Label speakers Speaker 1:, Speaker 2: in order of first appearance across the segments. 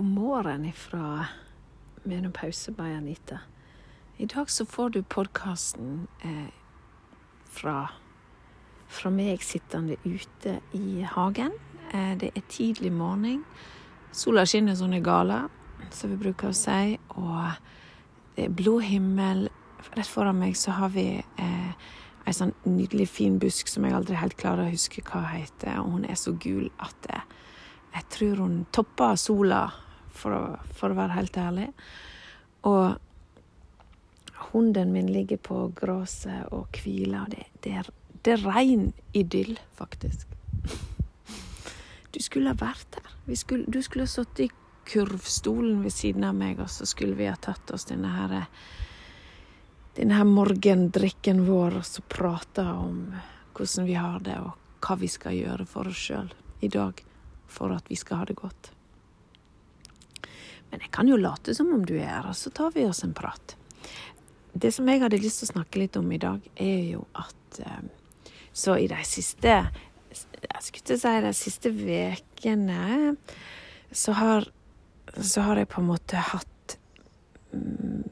Speaker 1: God morgen ifra menopause by Anita. I dag så får du podkasten eh, fra, fra meg sittende ute i hagen. Eh, det er tidlig morgen. Sola skinner som en gala, som vi bruker å si. Og det er blå himmel. Rett foran meg så har vi eh, ei sånn nydelig, fin busk som jeg aldri helt klarer å huske hva heter. Og hun er så gul at det, jeg tror hun topper sola, for å, for å være helt ærlig. Og hunden min ligger på gresset og hviler. Det, det, er, det er rein idyll, faktisk. Du skulle ha vært her. Skulle, du skulle ha sittet i kurvstolen ved siden av meg, og så skulle vi ha tatt oss denne her denne her morgendrikken vår og så prata om hvordan vi har det, og hva vi skal gjøre for oss sjøl i dag for at vi skal ha det godt. Men jeg kan jo late som om du er her, og så tar vi oss en prat. Det som jeg hadde lyst til å snakke litt om i dag, er jo at eh, Så i de siste Jeg skulle si de siste ukene så så har jeg på en måte hatt mm,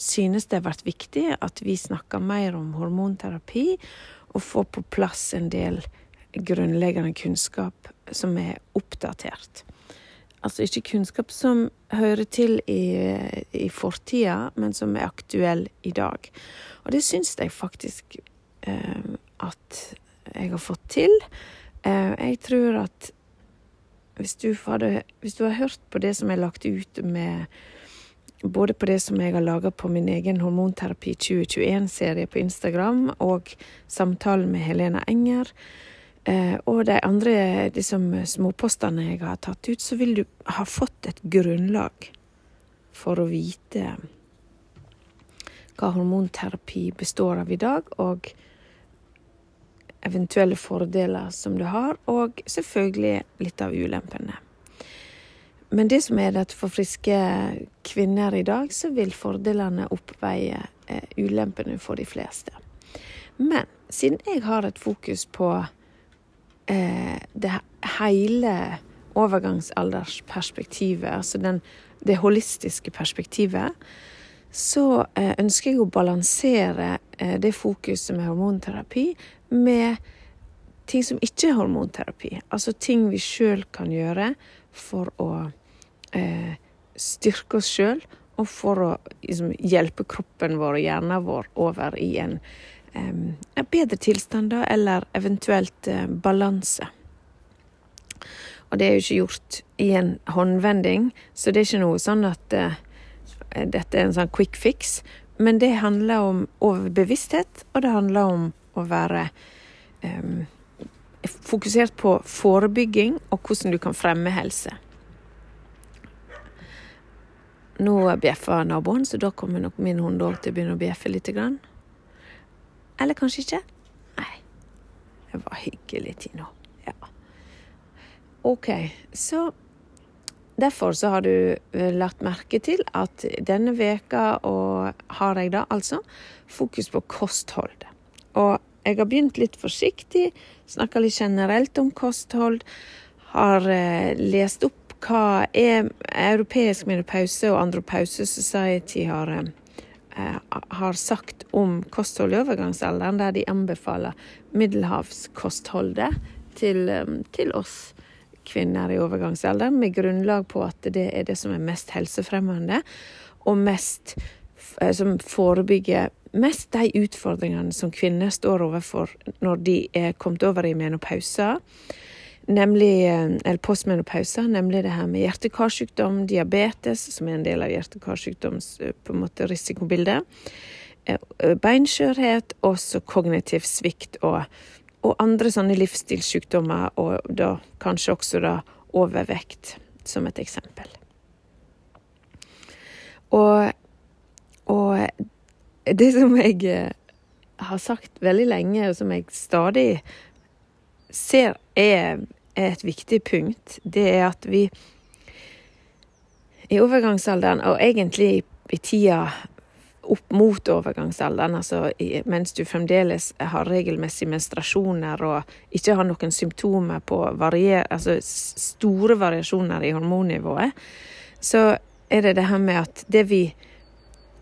Speaker 1: Synes det har vært viktig at vi snakker mer om hormonterapi og får på plass en del grunnleggende kunnskap som er oppdatert. Altså ikke kunnskap som hører til i, i fortida, men som er aktuell i dag. Og det syns jeg faktisk eh, at jeg har fått til. Eh, jeg tror at hvis du, hadde, hvis du, har hørt på det som er lagt ut med både på det som jeg har laga på min egen Hormonterapi 2021-serie på Instagram, og samtalen med Helena Enger, og de andre liksom, småpostene jeg har tatt ut, så vil du ha fått et grunnlag for å vite hva hormonterapi består av i dag, og eventuelle fordeler som du har, og selvfølgelig litt av ulempene. Men det som er at for friske kvinner i dag, så vil fordelene oppveie eh, ulempene for de fleste. Men siden jeg har et fokus på eh, det hele overgangsaldersperspektivet, altså den, det holistiske perspektivet, så eh, ønsker jeg å balansere eh, det fokuset med hormonterapi med ting som ikke er hormonterapi. Altså ting vi sjøl kan gjøre for å eh, styrke oss sjøl, og for å liksom, hjelpe kroppen vår og hjernen vår over i en bedre tilstand, da, eller eventuelt eh, balanse. Og det er jo ikke gjort i en håndvending, så det er ikke noe sånn at uh, dette er en sånn quick fix. Men det handler om overbevissthet, og det handler om å være um, fokusert på forebygging og hvordan du kan fremme helse. Nå bjeffer naboen, så da kommer nok min hund òg til å begynne å bjeffe litt. Grann. Eller kanskje ikke? Nei. Det var hyggelig, Tino. Ja. OK, så Derfor så har du eh, lagt merke til at denne veka og har jeg da altså fokus på kosthold. Og jeg har begynt litt forsiktig, snakka litt generelt om kosthold. Har eh, lest opp hva er Europeisk menopause og Andropause Society har eh, Eh, har sagt om kosthold i overgangsalderen, der de anbefaler middelhavskostholdet til, eh, til oss kvinner i overgangsalderen, med grunnlag på at det er det som er mest helsefremmende, og mest eh, som forebygger mest de utfordringene som kvinner står overfor når de er kommet over i menopausa nemlig, eh, eller postmenopause, nemlig det her med hjerte-karsykdom, diabetes, som er en del av hjerte-karsykdoms eh, risikobilde, eh, beinskjørhet, også kognitiv svikt og, og andre sånne livsstilssykdommer, og da kanskje også da overvekt, som et eksempel. Og, og det som jeg har sagt veldig lenge, og som jeg stadig ser er er et viktig punkt, det er at vi i overgangsalderen, og egentlig i tida opp mot overgangsalderen, altså mens du fremdeles har regelmessige menstruasjoner og ikke har noen symptomer på varier, altså store variasjoner i hormonnivået, så er det det her med at det vi,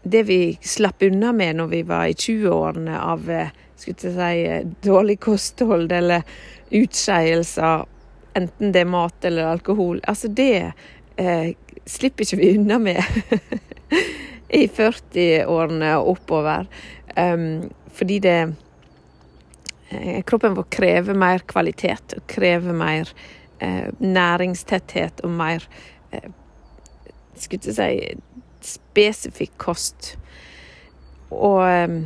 Speaker 1: det vi slapp unna med når vi var i 20-årene av skulle si, dårlig kosthold eller utskeielser, enten det er mat eller alkohol, altså det eh, slipper ikke vi unna med. i 40-årene og oppover. Um, fordi det eh, Kroppen vår krever mer kvalitet og krever mer eh, næringstetthet og mer eh, Skulle ikke si spesifikk kost. Og, um,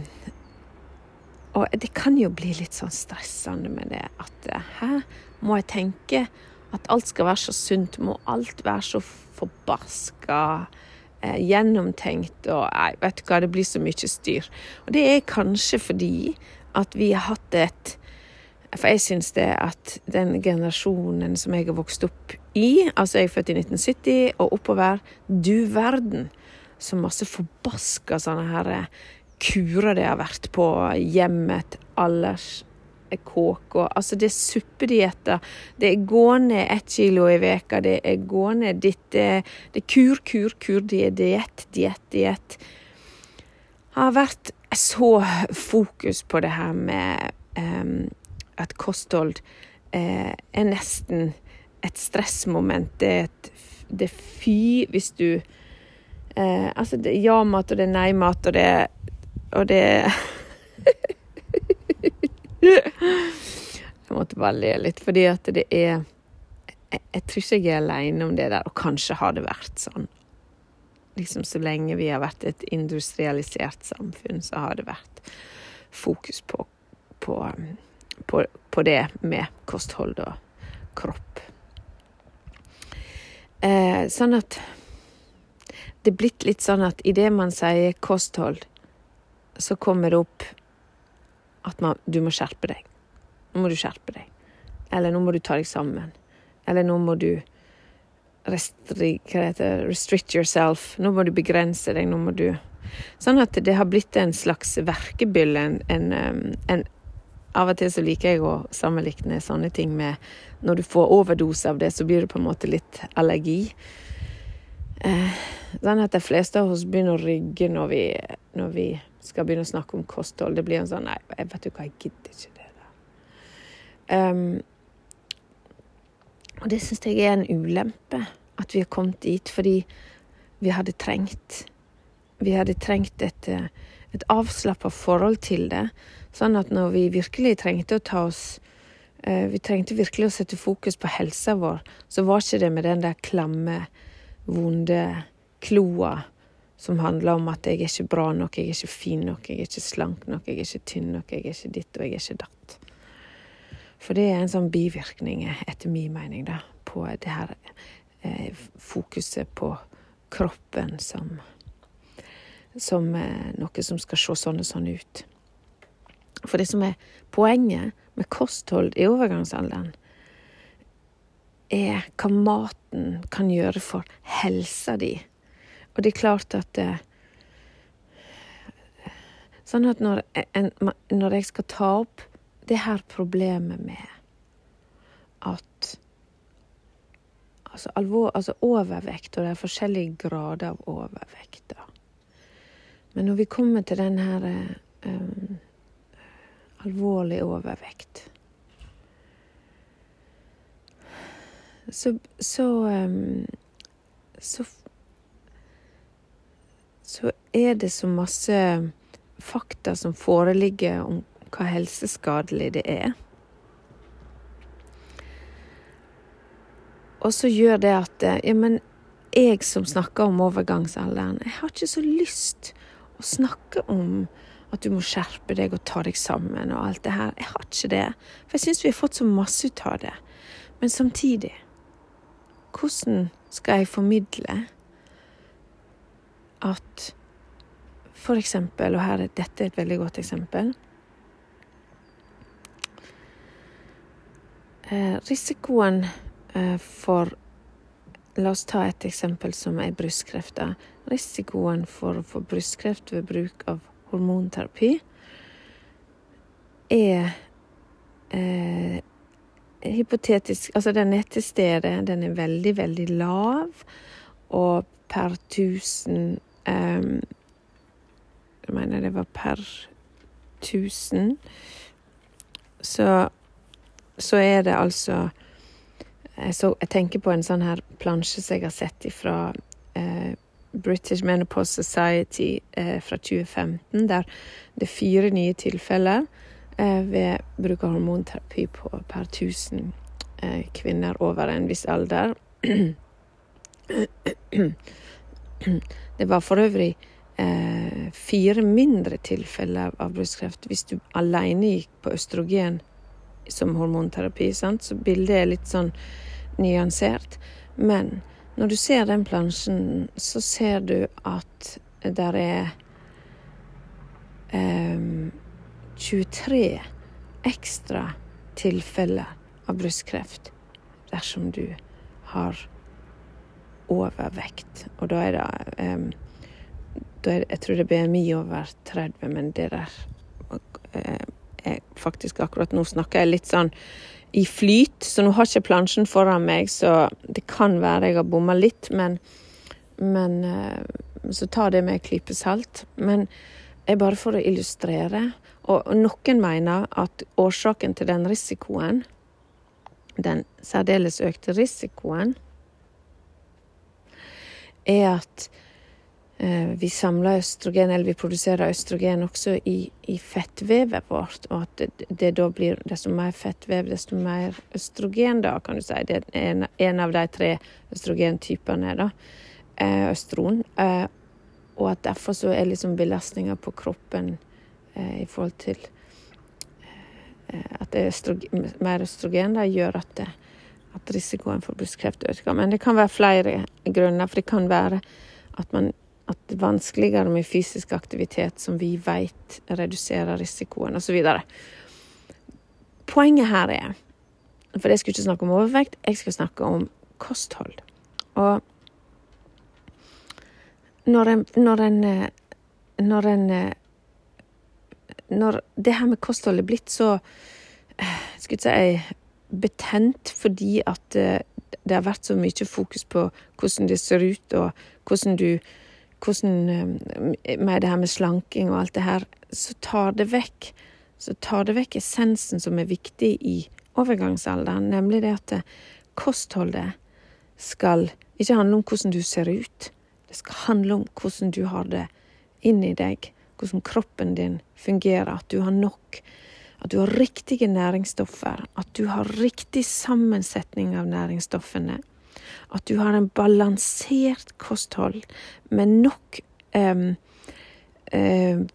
Speaker 1: og det kan jo bli litt sånn stressende med det at Hæ, må jeg tenke at alt skal være så sunt? Må alt være så forbaska eh, gjennomtenkt og Nei, vet du hva, det blir så mye styr. Og det er kanskje fordi at vi har hatt et For jeg syns det at den generasjonen som jeg har vokst opp i, altså jeg er født i 1970 og oppover, du verden så masse forbaska sånne her eh, kurer det har vært på hjemmet, alders kåke. Altså, det er suppedietter. Det er gå ned ett kilo i veka, det er gå ned ditt Det, det er kur, kur, kur. Det er diett, diett, diett. Har vært så fokus på det her med um, at kosthold uh, er nesten et stressmoment. Det er, et, det er fy hvis du eh, Altså, det er ja-mat, og det er nei-mat, og det Og det Jeg måtte bare le litt, fordi at det er jeg, jeg tror ikke jeg er aleine om det der, og kanskje har det vært sånn. Liksom så lenge vi har vært et industrialisert samfunn, så har det vært fokus på, på, på, på det med kosthold og kropp. Eh, sånn at det er blitt litt sånn at idet man sier kosthold, så kommer det opp at man, du må skjerpe deg. Nå må du skjerpe deg. Eller nå må du ta deg sammen. Eller nå må du restri, restrict yourself. Nå må du begrense deg. Nå må du Sånn at det har blitt en slags verkebylle. En, en, en, av og til så liker jeg å sammenligne sånne ting med når du får overdose av det, så blir det på en måte litt allergi. Eh, sånn at de fleste av oss begynner å rygge når vi, når vi skal begynne å snakke om kosthold. Det blir en sånn Nei, jeg vet du hva, jeg gidder ikke det der. Um, og det syns jeg er en ulempe, at vi har kommet dit, fordi vi hadde trengt Vi hadde trengt et, et avslappa forhold til det, sånn at når vi virkelig trengte å ta oss uh, Vi trengte virkelig å sette fokus på helsa vår, så var ikke det med den der klamme, vonde kloa som handler om at jeg er ikke bra nok, jeg er ikke fin nok, jeg er ikke slank nok, jeg er ikke tynn nok, jeg er ikke ditt og jeg er ikke datt. For det er en sånn bivirkning, etter min mening, da, på det her eh, fokuset på kroppen som som eh, noe som skal se sånn og sånn ut. For det som er poenget med kosthold i overgangsalderen, er hva maten kan gjøre for helsa di og det er klart at eh, Sånn at når, en, når jeg skal ta opp det her problemet med at Altså, alvor, altså overvekt, og det er forskjellige grader av overvekt. da. Men når vi kommer til den her um, alvorlig overvekt Så, så, um, så så er det så masse fakta som foreligger om hva helseskadelig det er. Og så gjør det at ja, men jeg som snakker om overgangsalderen, jeg har ikke så lyst å snakke om at du må skjerpe deg og ta deg sammen og alt det her. Jeg har ikke det. For jeg syns vi har fått så masse ut av det. Men samtidig, hvordan skal jeg formidle at for eksempel, og her er dette et veldig godt eksempel eh, Risikoen eh, for La oss ta et eksempel som er brystkreft. Risikoen for å få brystkreft ved bruk av hormonterapi er eh, hypotetisk Altså, den er til stede, den er veldig, veldig lav, og per 1000 Um, jeg mener det var per 1000. Så, så er det altså så, jeg, tenker på en sånn her plansje som jeg har sett ifra eh, British Menopause Society eh, fra 2015, der det er fire nye tilfeller eh, ved bruk av hormonterapi på, per 1000 eh, kvinner over en viss alder. Eh, det var for øvrig eh, fire mindre tilfeller av brystkreft hvis du alene gikk på østrogen som hormonterapi. Sant? Så bildet er litt sånn nyansert. Men når du ser den plansjen, så ser du at der er eh, 23 ekstra tilfeller av brystkreft dersom du har overvekt. Og da er det um, da er, Jeg tror det er BMI over 30, men det der uh, er faktisk akkurat nå snakker jeg litt sånn i flyt, så nå har ikke plansjen foran meg, så det kan være jeg har bomma litt, men, men eh, Så ta det med en klype salt. Men er bare for å illustrere. Og noen mener at årsaken til den risikoen, den særdeles økte risikoen, er at Eh, vi samler østrogen, eller vi produserer østrogen også i, i fettvevet vårt, og at det, det, da blir desto mer fettvev, desto mer østrogen, da, kan du si. Det er en, en av de tre østrogentypene, da. Eh, østron. Eh, og at derfor så er liksom belastninga på kroppen i forhold til at det er østrogen, mer østrogen, da, gjør at, det, at risikoen for brystkreft øker. Men det kan være flere grunner, for det kan være at man at det er vanskeligere med fysisk aktivitet som vi vet reduserer risikoen, osv. Poenget her er For jeg skulle ikke snakke om overvekt, jeg skal snakke om kosthold. Og når en Når en, når, en, når det her med kosthold er blitt så skal jeg si, betent fordi at eh, det har vært så mye fokus på hvordan det ser ut, og hvordan du hvordan eh, Med det her med slanking og alt det her, så tar det vekk så tar det vekk essensen som er viktig i overgangsalderen, nemlig det at kostholdet skal ikke handle om hvordan du ser ut. Det skal handle om hvordan du har det inni deg, hvordan kroppen din fungerer, at du har nok, at du har riktige næringsstoffer, at du har riktig sammensetning av næringsstoffene, at du har en balansert kosthold med nok um, um,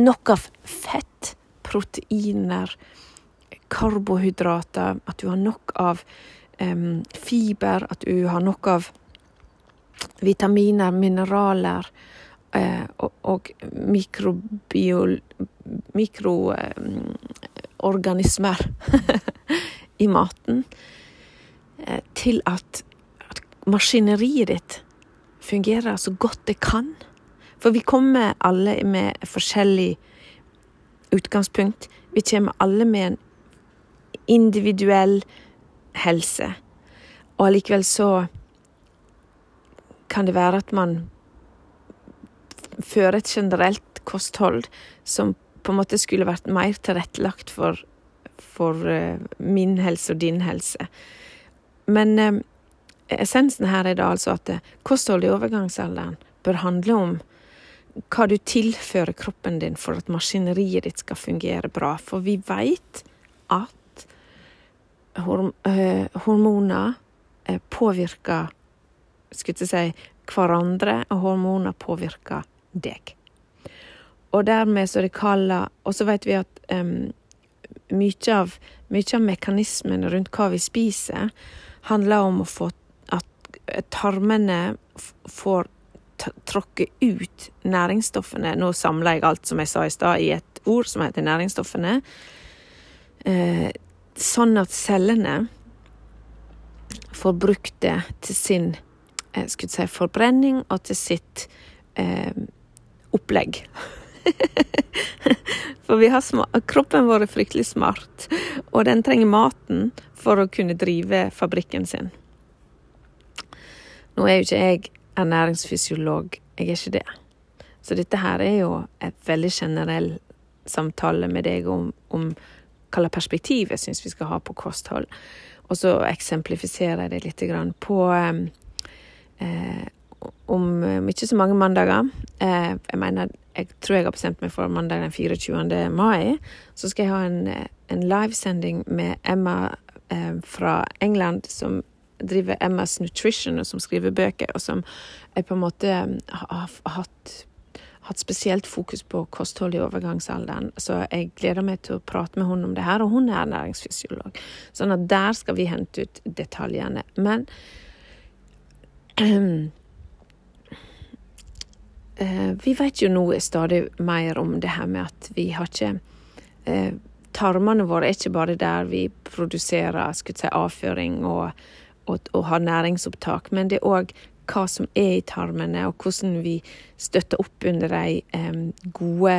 Speaker 1: Nok av fett, proteiner, karbohydrater, at du har nok av um, fiber, at du har nok av vitaminer, mineraler uh, og, og mikrobiol... mikroorganismer i maten. Eh, til at, at maskineriet ditt fungerer så godt det kan. For vi kommer alle med forskjellig utgangspunkt. Vi kommer alle med en individuell helse. Og allikevel så kan det være at man fører et generelt kosthold som på en måte skulle vært mer tilrettelagt for, for eh, min helse og din helse. Men eh, essensen her er da altså at eh, kosthold i overgangsalderen bør handle om hva du tilfører kroppen din for at maskineriet ditt skal fungere bra. For vi veit at horm eh, hormoner eh, påvirker skulle jeg si, hverandre, og hormoner påvirker deg. Og dermed så det kalla Og så vet vi at um, mye, av, mye av mekanismen rundt hva vi spiser, handler om å få at tarmene får tråkke ut næringsstoffene. Nå samler jeg alt som jeg sa i stad, i et ord som heter næringsstoffene. Eh, sånn at cellene får brukt det til sin eh, si, forbrenning og til sitt eh, opplegg. for kroppen vår er fryktelig smart, og den trenger maten for å kunne drive fabrikken sin. Nå er jo ikke jeg ernæringsfysiolog, jeg er ikke det. Så dette her er jo et veldig generell samtale med deg om, om hva slags perspektiv jeg syns vi skal ha på kosthold. Og så eksemplifiserer jeg det litt på eh, om ikke så mange mandager. Eh, jeg mener, jeg tror jeg har bestemt meg for mandag den 24. mai. Så skal jeg ha en, en livesending med Emma eh, fra England, som driver Emmas Nutrition, og som skriver bøker, og som jeg på en måte har hatt hatt spesielt fokus på kosthold i overgangsalderen, så jeg gleder meg til å prate med hun om det her, og hun er ernæringsfysiolog. Sånn at der skal vi hente ut detaljene. Men uh, Vi vet jo nå stadig mer om det her med at vi har ikke uh, Tarmene våre er ikke bare der vi produserer si, avføring og, og, og har næringsopptak, men det er òg hva som er i tarmene, og hvordan vi støtter opp under de eh, gode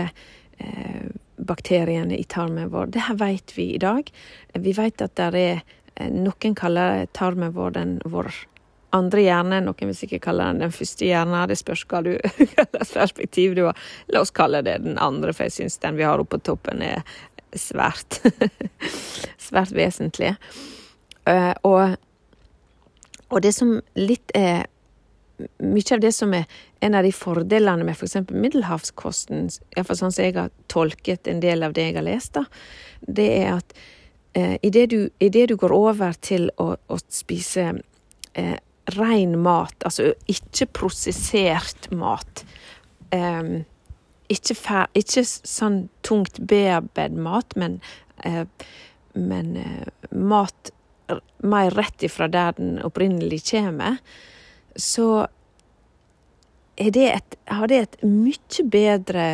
Speaker 1: eh, bakteriene i tarmen vår. Det her vet vi i dag. Vi vet at det er eh, Noen kaller tarmen vår den vår andre hjerne, noen vil sikkert kalle den den første hjernen. Det spørs hva du hvilket perspektiv du har. La oss kalle det den andre, for jeg syns den vi har oppe på toppen er svært svært vesentlig. Uh, og, og det som litt er mye av det som er en av de fordelene med f.eks. For middelhavskosten, iallfall sånn som jeg har tolket en del av det jeg har lest, da, det er at eh, idet du, i det du går over til å, å spise eh, ren mat, altså ikke prosessert mat. Um, ikke, fer, ikke, sånn tungt bearbeidet mat, men, uh, men uh, mat mer rett ifra der den opprinnelig kommer. Så det et, har det et mye bedre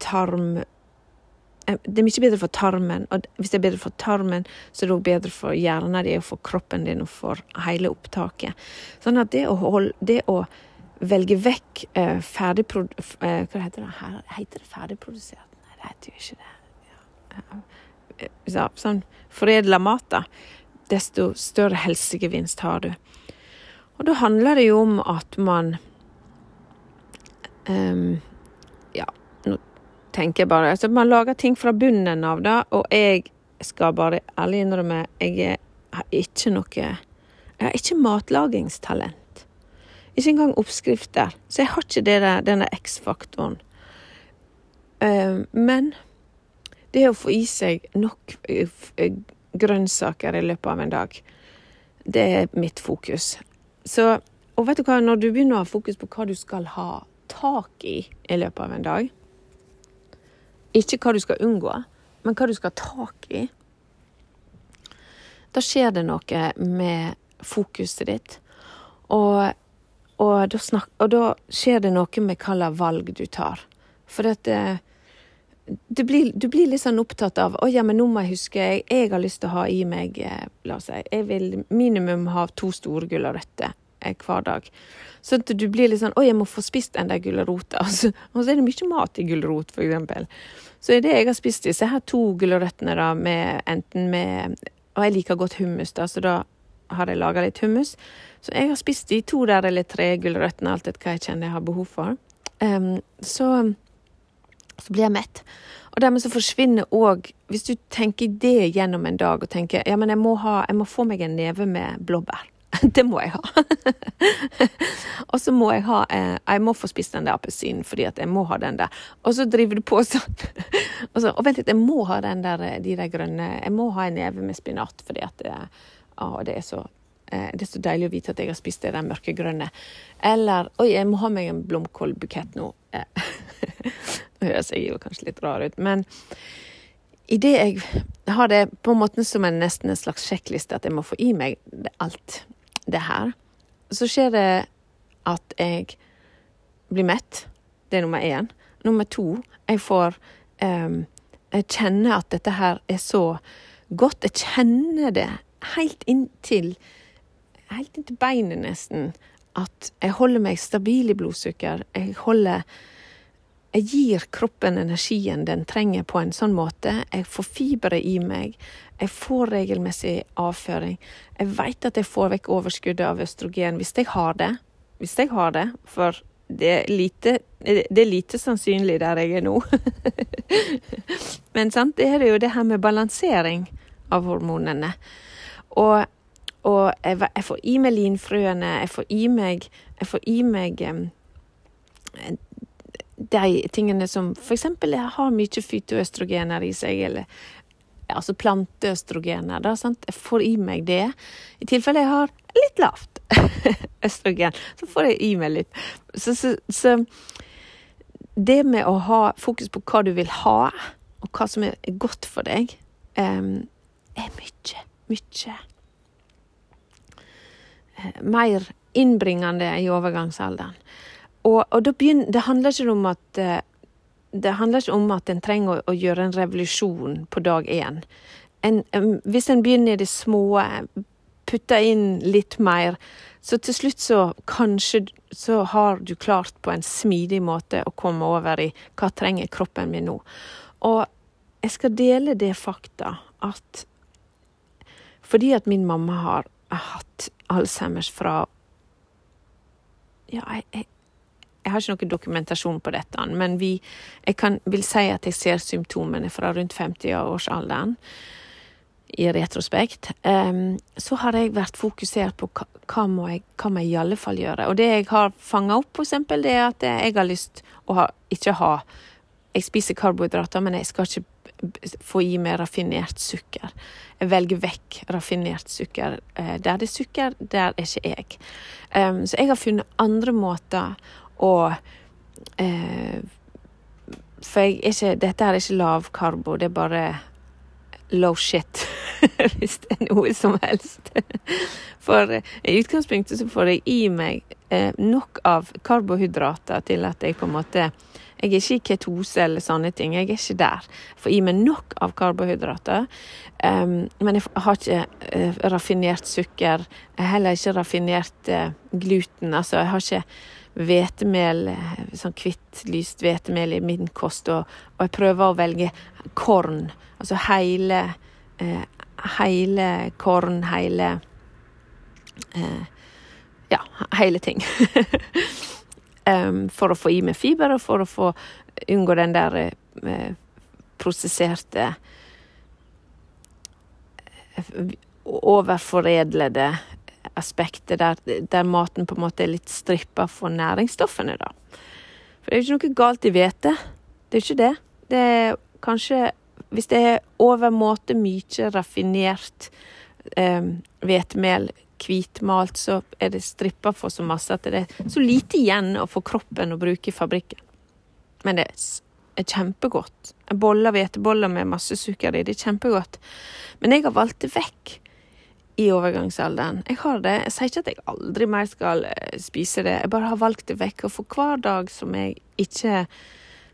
Speaker 1: tarm det er mye bedre for tarmen, og hvis det er bedre for tarmen, så er det òg bedre for hjernen din for kroppen din og for hele opptaket. Sånn at det å, holde, det å velge vekk eh, ferdigprodu... Eh, hva heter det? Her, heter det ferdigprodusert? Nei, det heter jo ikke det. Ja. Ja, sånn foredla mat, da. Desto større helsegevinst har du. Og da handler det jo om at man um, tenker bare altså Man lager ting fra bunnen av det, og jeg skal bare ærlig innrømme jeg har ikke noe Jeg har ikke matlagingstalent. Ikke engang oppskrifter. Så jeg har ikke der, denne X-faktoren. Um, men det å få i seg nok uh, grønnsaker i løpet av en dag, det er mitt fokus. Så, og vet du hva, når du begynner å ha fokus på hva du skal ha tak i i løpet av en dag Ikke hva du skal unngå, men hva du skal ha tak i. Da skjer det noe med fokuset ditt. Og, og, da, snak, og da, skjer det noe med hva slags valg du tar. For at det, det blir, du blir litt sånn opptatt av å ja, men nå må jeg huske jeg, jeg har lyst til å ha i meg eh, La oss si jeg vil minimum ha to store gulrøtter eh, hver dag. Så at du blir litt sånn Å, jeg må få spist den der gulrota. Og så er det mye mat i gulrot, eksempel. Så er det jeg har spist disse her to gulrøttene, da, med enten med Og jeg liker godt hummus, da, så da har jeg laga litt hummus. Så jeg har spist de to der eller tre gulrøttene, alt etter hva jeg kjenner jeg har behov for. Um, så, så blir jeg mett. Og dermed så forsvinner òg Hvis du tenker det gjennom en dag og tenker ja, men jeg må, ha, jeg må få meg en neve med blåbær. Det må jeg ha. og så må jeg ha eh, Jeg må få spist den der appelsinen fordi at jeg må ha den der. Og så driver du på sånn. og, så, og vent litt, jeg må ha den der, eh, de der grønne Jeg må ha en neve med spinat fordi at det, å, det er så eh, det er så deilig å vite at jeg har spist det der mørkegrønne. Eller Oi, jeg må ha meg en blomkålbukett nå. Nå høres jeg jo kanskje litt rar ut, men idet jeg har det på en måte som en nesten en slags sjekkliste, at jeg må få i meg alt det her, så skjer det at jeg blir mett. Det er nummer én. Nummer to, jeg får um, Jeg kjenner at dette her er så godt. Jeg kjenner det helt inntil Helt inntil beinet, nesten. at jeg holder meg stabil i blodsukker. Jeg holder Jeg gir kroppen energien den trenger på en sånn måte. Jeg får fibre i meg. Jeg får regelmessig avføring. Jeg vet at jeg får vekk overskuddet av østrogen hvis jeg har det. Hvis jeg har det, for det er lite, det er lite sannsynlig der jeg er nå. Men sant, det er jo det her med balansering av hormonene. Og, og jeg, jeg, får i meg linfrøene, jeg får i meg, jeg får i meg um, de tingene som f.eks. har mye fytoøstrogener i seg, eller altså planteøstrogener. Da, sant? Jeg får i meg det. I tilfelle jeg har litt lavt østrogen, så får jeg i meg litt. Så, så, så, det med å ha fokus på hva du vil ha, og hva som er godt for deg, um, er mye, mye uh, mer innbringende i overgangsalderen. Og, og begynner, det handler ikke om at uh, det handler ikke om at en trenger å, å, gjøre en revolusjon på dag én. En, hvis en begynner i det små, putter inn litt mer, så til slutt så kanskje så har du klart på en smidig måte å komme over i hva trenger kroppen min nå. Og jeg skal dele det fakta at fordi at min mamma har hatt Alzheimers fra Ja, jeg, jeg jeg har ikke noen dokumentasjon på dette, men vi, jeg kan, vil si at jeg ser symptomene fra rundt 50-årsalderen i retrospekt. Um, så har jeg vært fokusert på hva, må jeg, hva må jeg i alle fall gjøre. Og det jeg har fanga opp, f.eks., det er at jeg har lyst å ha, ikke ha Jeg spiser karbohydrater, men jeg skal ikke få i meg raffinert sukker. Jeg velger vekk raffinert sukker. Uh, der det er sukker, der er ikke jeg. Um, så jeg har funnet andre måter og eh, For jeg er ikke, dette her er ikke lavkarbo, det er bare low shit. Hvis det er noe som helst. For eh, i utgangspunktet så får jeg i meg eh, nok av karbohydrater til at jeg på en måte jeg er ikke i ketose eller sånne ting. Jeg er ikke der. Får i meg nok av karbohydrater. Um, men jeg har ikke uh, raffinert sukker. Heller ikke raffinert uh, gluten. Altså, jeg har ikke hvetemel, eh, sånn hvitt, lyst hvetemel i min kost, og, og, jeg prøver å velge korn. Altså hele eh, Hele korn, hele eh, Ja, hele ting. um, for å få i meg fiber, og for å få unngå den der eh, prosesserte eh, overforedlede aspektet der, der, maten på en måte er litt strippa for næringsstoffene, da. For det er jo ikke noe galt i hvete. Det er jo ikke det. Det er kanskje Hvis det er overmåte mye raffinert hvetemel, eh, hvitmalt, så er det strippa for så masse at det er så lite igjen å få kroppen å bruke i fabrikken. Men det er kjempegodt. Boller, hveteboller med masse sukker i, det er kjempegodt. Men jeg har valgt det vekk i overgangsalderen. Jeg har det. Jeg sier ikke at jeg aldri mer skal eh, spise det, jeg bare har valgt det vekk. Og for hver dag som jeg ikke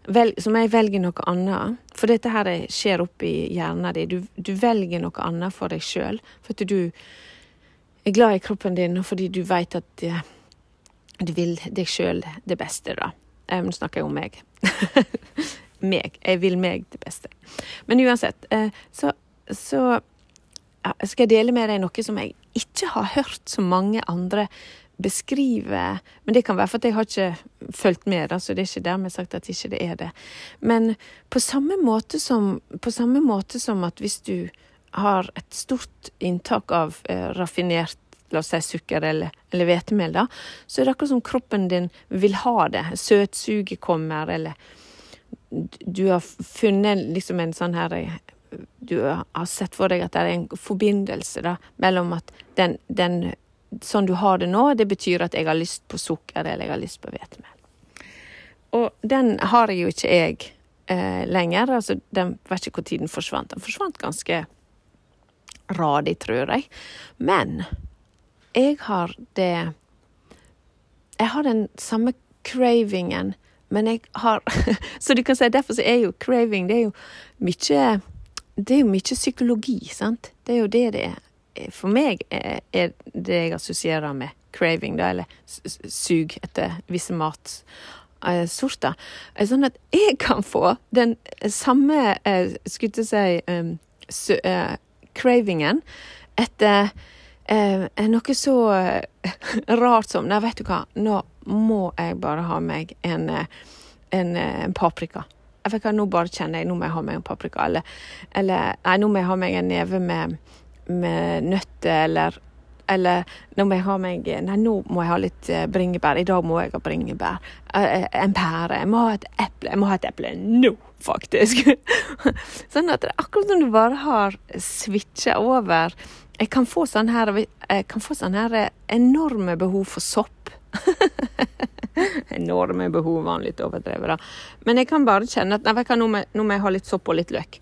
Speaker 1: velger, som jeg velger noe annet For dette her skjer oppi hjernen din. Du, du, velger noe annet for deg sjøl. At du er glad i kroppen din, og fordi du veit at eh, du vil deg sjøl det beste, da. Eh, nå snakker jeg om meg. meg. Jeg vil meg det beste. Men uansett, så, så jeg skal dele med deg noe som jeg ikke har hørt så mange andre beskrive. Men det kan være for at jeg har ikke fulgt med, så det er ikke dermed sagt at ikke det er det. Men på samme måte som, samme måte som at hvis du har et stort inntak av eh, raffinert la oss si sukker eller, eller hvetemel, da, så er det akkurat som kroppen din vil ha det. Søtsuget kommer, eller du har funnet liksom en sånn her du har sett for deg at det er en forbindelse da, mellom at den, den, Sånn du har det nå, det betyr at jeg har lyst på sukker eller jeg har lyst på hvetemel. Og den har jeg jo ikke jeg eh, lenger. altså den Vet ikke når den forsvant. Den forsvant ganske radig, tror jeg. Men jeg har det Jeg har den samme cravingen, men jeg har Så du kan si derfor så er jo craving det er jo mye det er jo mye psykologi, sant. Det er jo det det er. For meg er det jeg assosierer med craving, da, eller sug etter visse matsorter. Sånn at jeg kan få den samme, skulle jeg si, cravingen etter noe så rart som Nei, vet du hva, nå må jeg bare ha meg en, en, en paprika. Vet ikke, Nå bare kjenner jeg nå må jeg ha meg en paprika. Eller, eller nei, nå må jeg ha meg en neve med, med nøtter, eller eller nå må jeg ha meg Nei, nå må jeg ha litt eh, bringebær. I dag må jeg ha bringebær. Eh, en pære. Jeg må ha et eple. Jeg må ha et eple nå, faktisk. sånn at det er akkurat som du bare har switcha over. Jeg kan få sånn her, jeg kan få sånn her enorme behov for sopp. Enorme behov var litt overdrevet, da. Men jeg kan bare kjenne at nei, nå, må, nå må jeg ha litt sopp og litt løk.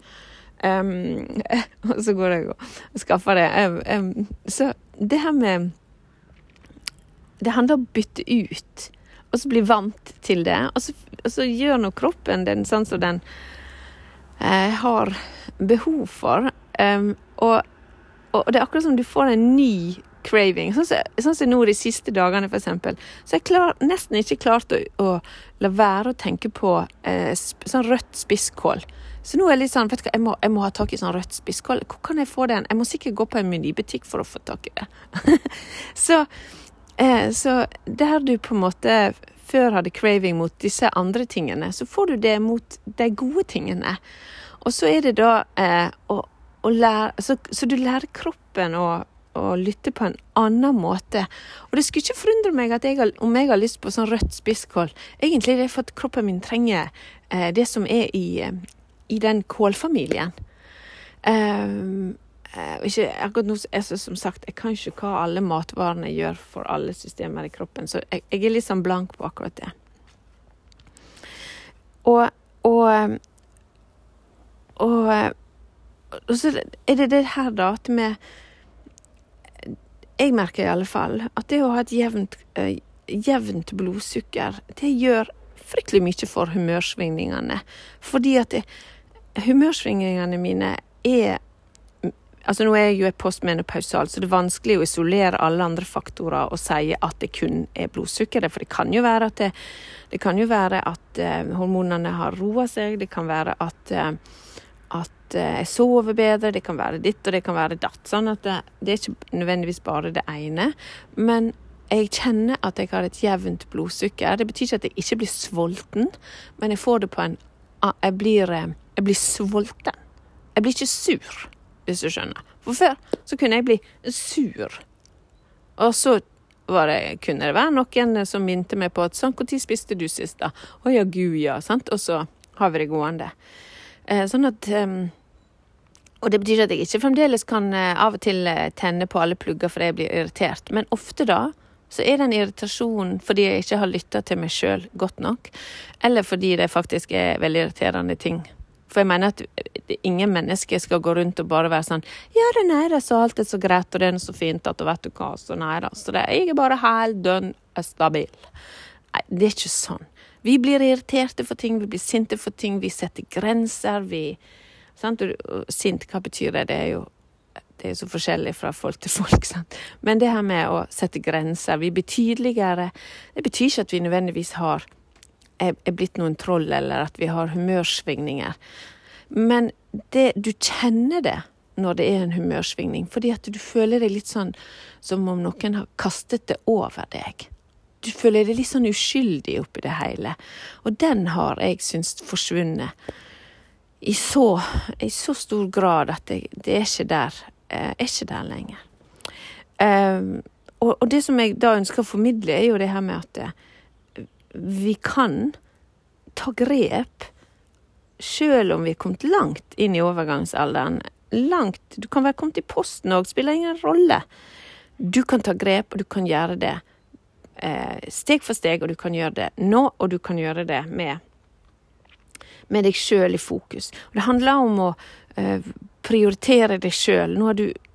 Speaker 1: Um, og så går jeg og skaffer det. Um, um, så det her med Det handler om å bytte ut, og så bli vant til det. Og så, og så gjør nå kroppen den sånn som den uh, har behov for. og, og det er akkurat som du får en ny craving. Sånn sånn som nå de siste dagene, eksempel. Så jeg har nesten ikke klart å, å, la være å tenke på eh, sånn rødt spisskål. Så nå er jeg litt sånn, vet du hva, jeg må, jeg må ha tak i sånn rødt spisskål. Hvor kan jeg få den? Jeg må sikkert gå på en menybutikk for å få tak i det. så, eh, så der du på en måte før hadde craving mot disse andre tingene, så får du det mot de gode tingene. Og så er det da eh, å, å lære så, så, du lærer kroppen å å lytte på en annen måte. Og det skulle ikke forundre meg jeg om jeg har lyst på sånn rødt spisskål. Egentlig er det for at kroppen min trenger eh, det som er i, eh, i den kålfamilien. Um, ikke, akkurat nå, altså, som sagt, jeg kan ikke hva alle matvarene gjør for alle systemer i kroppen, så jeg, jeg er litt sånn blank på akkurat det. Og, og, og, og så er det det her da at vi jeg merker i alle fall at det å ha et jevnt, uh, jevnt blodsukker, det gjør fryktelig mye for humørsvingningene. Fordi at det, humørsvingningene mine er Altså Nå er jeg jo postmenopausal, så det er vanskelig å isolere alle andre faktorer og si at det kun er blodsukkeret. For det kan jo være at, det, det kan jo være at uh, hormonene har roa seg. Det kan være at uh, at eh, jeg sover bedre, det kan være ditt og det kan være datt. Sånn at det, det er ikke nødvendigvis bare det ene. Men jeg kjenner at jeg har et jevnt blodsukker. Det betyr ikke at jeg ikke blir sulten, men jeg får det på en Jeg blir, eh, jeg blir sulten. Jeg blir ikke sur, hvis du skjønner. For før så kunne jeg bli sur. Og så det, kunne det være noen som minte meg på at sånn, når spiste du sist, da? Å ja, gud, ja. Sant? Og så har vi det gående. Eh, sånn at ehm, Og det betyr at jeg ikke fremdeles kan eh, av og til eh, tenne på alle plugger fordi jeg blir irritert, men ofte da så er det en irritasjon fordi jeg ikke har lytta til meg sjøl godt nok, eller fordi det faktisk er veldig irriterende ting. For jeg mener at ingen mennesker skal gå rundt og bare være sånn Ja, det nei da, så alt er så greit, og det er så fint at og vet du hva, så nei da. Så det, jeg er bare helt dønn stabil. Nei, det er ikke sånn. Vi blir irriterte for ting, vi blir sinte for ting, vi setter grenser, vi sant? Sint, hva betyr det? Det er jo det er så forskjellig fra folk til folk. Sant? Men det her med å sette grenser Vi blir tydeligere. Det betyr ikke at vi nødvendigvis har er, er blitt noen troll, eller at vi har humørsvingninger. Men det, du kjenner det når det er en humørsvingning, fordi at du føler deg litt sånn som om noen har kastet det over deg du føler deg litt sånn uskyldig oppi det hele. Og den har jeg syntes forsvunnet i så, i så, stor grad at det, det er ikke der. Eh, er ikke der lenger. Um, og, og, det som jeg da ønsker å formidle, er jo det her med at uh, vi kan ta grep sjøl om vi er kommet langt inn i overgangsalderen. Langt Du kan være kommet i posten òg, spiller ingen rolle. Du kan ta grep, og du kan gjøre det eh, steg for steg, og du kan gjøre det nå, og du kan gjøre det med, med deg sjøl i fokus. Og det handler om å eh, prioritere deg sjøl.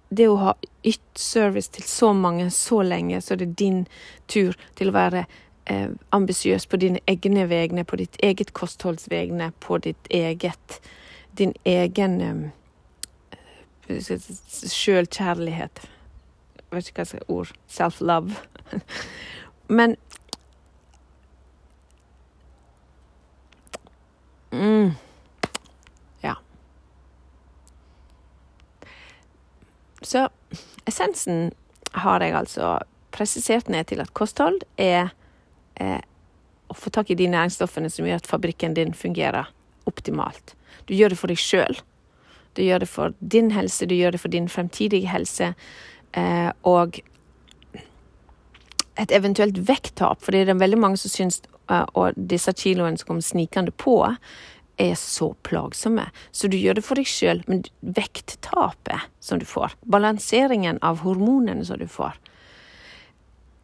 Speaker 1: Det å ha ytt service til så mange så lenge, så det er din tur til å være eh, ambisiøs på dine egne vegne, på ditt eget kostholdsvegne, på ditt eget Din egen eh, sjølkjærlighet. vet ikke hva jeg skal ord self-love. Men mm, Ja. Så essensen har jeg altså presisert ned til at kosthold er eh, å få tak i de næringsstoffene som gjør at fabrikken din fungerer optimalt. Du gjør det for deg sjøl. Du gjør det for din helse, du gjør det for din fremtidige helse. Eh, og et eventuelt vekttap, for det er veldig mange som syns uh, og disse kiloene som kommer snikende på, er så plagsomme. Så du gjør det for deg sjøl, men vekttapet som du får, balanseringen av hormonene som du får,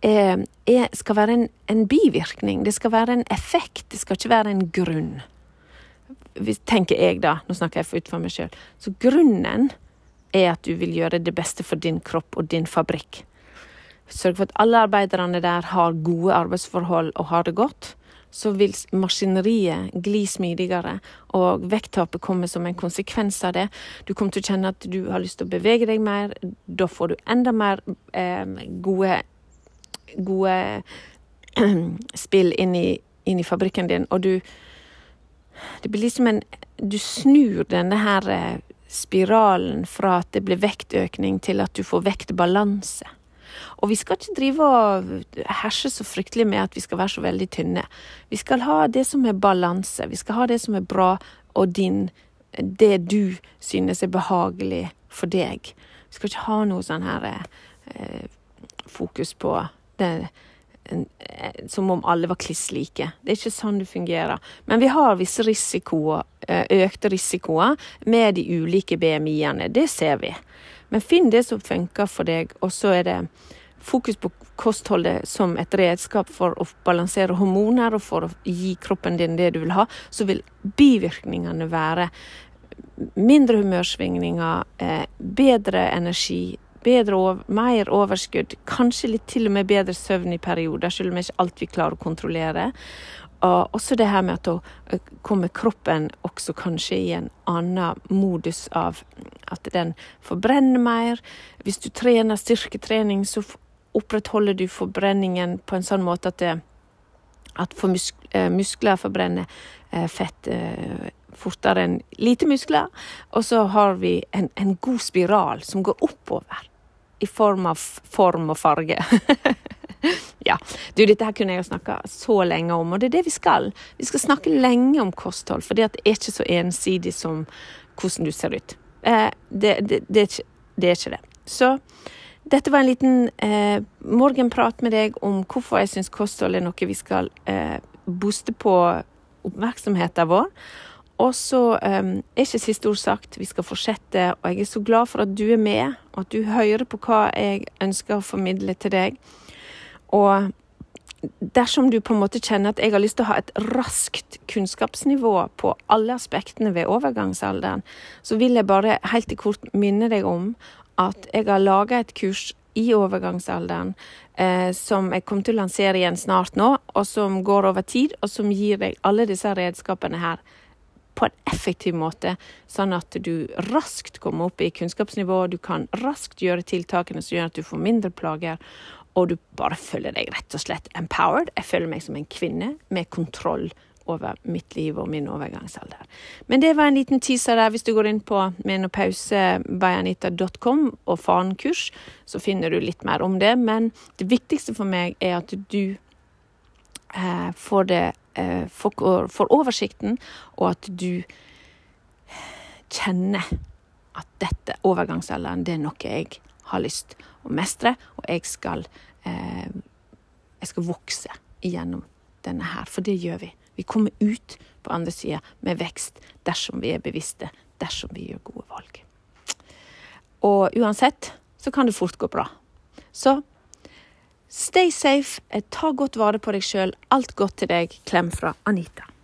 Speaker 1: er, er, skal være en, en, bivirkning. Det skal være en effekt, det skal ikke være en grunn. Tenker jeg, da. Nå snakker jeg ut for meg sjøl. Så grunnen er at du vil gjøre det beste for din kropp og din fabrikk. Sørg for at alle arbeiderne der har gode arbeidsforhold og har det godt så vil maskineriet gli smidigere, og vekttapet kommer som en konsekvens av det. Du kommer til å kjenne at du har lyst til å bevege deg mer. Da får du enda mer eh, gode, gode spill inn i, inn i, fabrikken din, og du Det blir liksom en Du snur denne her eh, spiralen fra at det blir vektøkning, til at du får vektbalanse. Og vi skal ikke drive og herse så fryktelig med at vi skal være så veldig tynne. Vi skal ha det som er balanse. Vi skal ha det som er bra, og din Det du synes er behagelig for deg. Vi skal ikke ha noe sånn her eh, fokus på det som om alle var kliss like. Det er ikke sånn det fungerer. Men vi har visse risikoer, eh, økte risikoer med de ulike BMI-ene. Det ser vi. Men finn det som funker for deg, og så er det fokus på kostholdet som et redskap for å balansere hormoner og for å gi kroppen din det du vil ha, så vil bivirkningene være mindre humørsvingninger, eh, bedre energi, bedre over, mer overskudd, kanskje litt til og med bedre søvn i perioder, selv om ikke alt vi klarer å kontrollere. Og også det her med at da eh, kommer kroppen også kanskje i en annen modus av at den forbrenner mer. Hvis du trener styrketrening, så opprettholder du forbrenningen på en sånn måte at, det, at for musk, eh, muskler forbrenner eh, fett fortere enn lite muskler. Og så har vi en, en god spiral som går oppover i form av form og farge. ja. Du, dette her kunne jeg jo snakka så lenge om, og det er det vi skal. Vi skal snakke lenge om kosthold, for det er ikke så ensidig som hvordan du ser ut. Eh, det, det, det, det, er ikke det. Så dette var en liten eh, morgenprat med deg om hvorfor jeg syns kosthold er noe vi skal eh, booste på oppmerksomheten vår. Og så um, er ikke siste ord sagt. Vi skal fortsette, og jeg er så glad for at du er med, og at du hører på hva jeg ønsker å formidle til deg. Og dersom du på en måte kjenner at jeg har lyst til å ha et raskt kunnskapsnivå på alle aspektene ved overgangsalderen, så vil jeg bare helt i kort minne deg om at jeg har laga et kurs i overgangsalderen eh, som jeg kommer til å lansere igjen snart nå, og som går over tid, og som gir deg alle disse redskapene her på en effektiv måte, sånn at du raskt kommer opp i kunnskapsnivå, du kan raskt gjøre tiltakene som gjør at du får mindre plager, og du bare føler deg rett og slett empowered. Jeg føler meg som en kvinne med kontroll over mitt liv og min overgangsalder. Men det var en liten teaser der. Hvis du går inn på menopausebayanita.com og farenkurs, så finner du litt mer om det. Men det viktigste for meg er at du eh, får, det, eh, får, får oversikten, og at du kjenner at dette overgangsalderen, det er noe jeg har lyst å mestre, og jeg skal, eh, jeg skal vokse igjennom denne her, for det gjør vi. Vi kommer ut på andre sida med vekst dersom vi er bevisste, dersom vi gjør gode valg. Og uansett så kan det fort gå bra. Så stay safe, ta godt vare på deg sjøl. Alt godt til deg. Klem fra Anita.